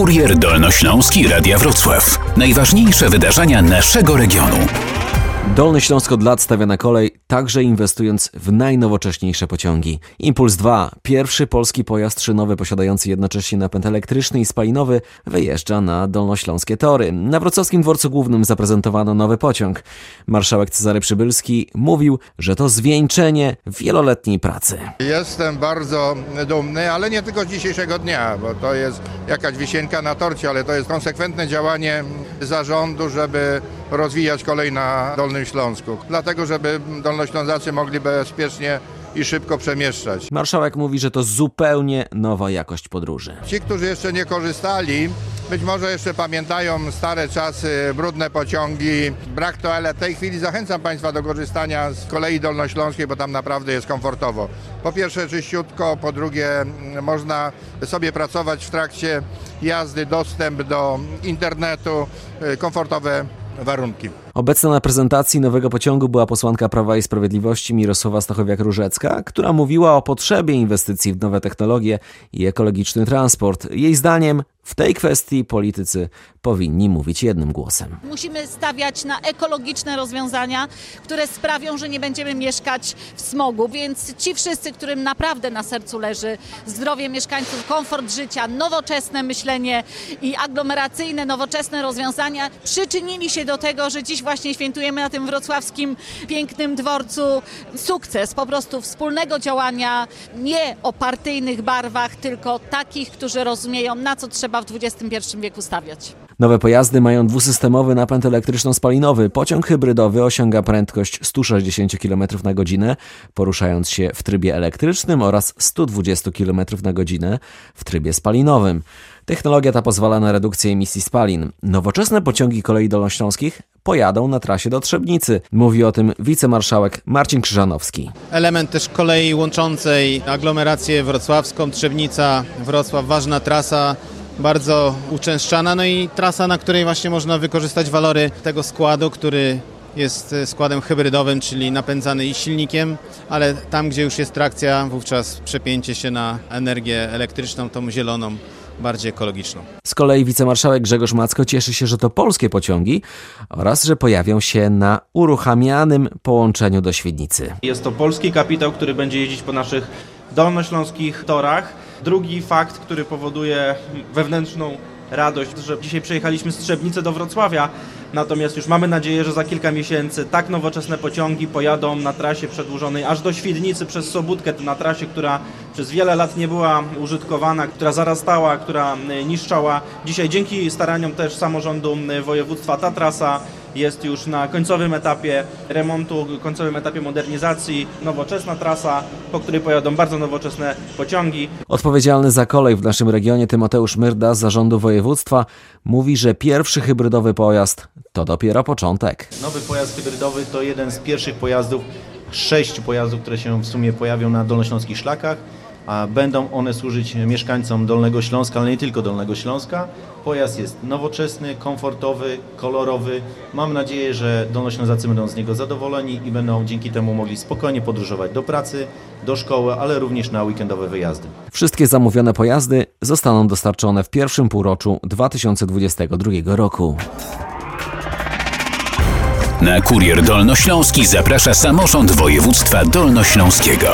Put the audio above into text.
Kurier Dolnośląski Radia Wrocław. Najważniejsze wydarzenia naszego regionu. Dolny Śląsk od lat stawia na kolej, także inwestując w najnowocześniejsze pociągi. Impuls 2, pierwszy polski pojazd szynowy posiadający jednocześnie napęd elektryczny i spalinowy, wyjeżdża na dolnośląskie tory. Na wrocławskim dworcu głównym zaprezentowano nowy pociąg. Marszałek Cezary Przybylski mówił, że to zwieńczenie wieloletniej pracy. Jestem bardzo dumny, ale nie tylko z dzisiejszego dnia, bo to jest jakaś wisienka na torcie, ale to jest konsekwentne działanie zarządu, żeby rozwijać kolej na Dolnym Śląsku. Dlatego, żeby dolnoślązacy mogli bezpiecznie i szybko przemieszczać. Marszałek mówi, że to zupełnie nowa jakość podróży. Ci, którzy jeszcze nie korzystali, być może jeszcze pamiętają stare czasy, brudne pociągi, brak toalet. W tej chwili zachęcam Państwa do korzystania z kolei dolnośląskiej, bo tam naprawdę jest komfortowo. Po pierwsze czyściutko, po drugie mm, można sobie pracować w trakcie jazdy, dostęp do internetu, y, komfortowe warunki. Obecna na prezentacji nowego pociągu była posłanka Prawa i Sprawiedliwości Mirosława Stachowiak-Różecka, która mówiła o potrzebie inwestycji w nowe technologie i ekologiczny transport. Jej zdaniem w tej kwestii politycy powinni mówić jednym głosem. Musimy stawiać na ekologiczne rozwiązania, które sprawią, że nie będziemy mieszkać w smogu. Więc ci wszyscy, którym naprawdę na sercu leży zdrowie mieszkańców, komfort życia, nowoczesne myślenie i aglomeracyjne, nowoczesne rozwiązania, przyczynili się do tego, że dziś właśnie świętujemy na tym wrocławskim pięknym dworcu sukces po prostu wspólnego działania, nie o partyjnych barwach, tylko takich, którzy rozumieją, na co trzeba w XXI wieku stawiać. Nowe pojazdy mają dwusystemowy napęd elektryczno-spalinowy. Pociąg hybrydowy osiąga prędkość 160 km na godzinę, poruszając się w trybie elektrycznym oraz 120 km na godzinę w trybie spalinowym. Technologia ta pozwala na redukcję emisji spalin. Nowoczesne pociągi kolei dolnośląskich pojadą na trasie do Trzebnicy. Mówi o tym wicemarszałek Marcin Krzyżanowski. Element też kolei łączącej aglomerację wrocławską, Trzebnica, Wrocław, ważna trasa bardzo uczęszczana, no i trasa, na której właśnie można wykorzystać walory tego składu, który jest e, składem hybrydowym, czyli napędzany i silnikiem, ale tam, gdzie już jest trakcja, wówczas przepięcie się na energię elektryczną, tą zieloną, bardziej ekologiczną. Z kolei wicemarszałek Grzegorz Macko cieszy się, że to polskie pociągi oraz że pojawią się na uruchamianym połączeniu do Świdnicy. Jest to polski kapitał, który będzie jeździć po naszych dolnośląskich torach. Drugi fakt, który powoduje wewnętrzną radość, że dzisiaj przejechaliśmy z Trzebnicy do Wrocławia, natomiast już mamy nadzieję, że za kilka miesięcy tak nowoczesne pociągi pojadą na trasie przedłużonej aż do Świdnicy przez Sobótkę, na trasie, która przez wiele lat nie była użytkowana, która zarastała, która niszczała. Dzisiaj dzięki staraniom też samorządu województwa ta trasa jest już na końcowym etapie remontu, końcowym etapie modernizacji, nowoczesna trasa, po której pojadą bardzo nowoczesne pociągi. Odpowiedzialny za kolej w naszym regionie Tymoteusz Myrda z zarządu województwa mówi, że pierwszy hybrydowy pojazd to dopiero początek. Nowy pojazd hybrydowy to jeden z pierwszych pojazdów, sześciu pojazdów, które się w sumie pojawią na dolnośląskich szlakach, będą one służyć mieszkańcom Dolnego Śląska, ale nie tylko Dolnego Śląska. Pojazd jest nowoczesny, komfortowy, kolorowy. Mam nadzieję, że Dolnoślązacy będą z niego zadowoleni i będą dzięki temu mogli spokojnie podróżować do pracy, do szkoły, ale również na weekendowe wyjazdy. Wszystkie zamówione pojazdy zostaną dostarczone w pierwszym półroczu 2022 roku. Na Kurier Dolnośląski zaprasza samorząd województwa dolnośląskiego.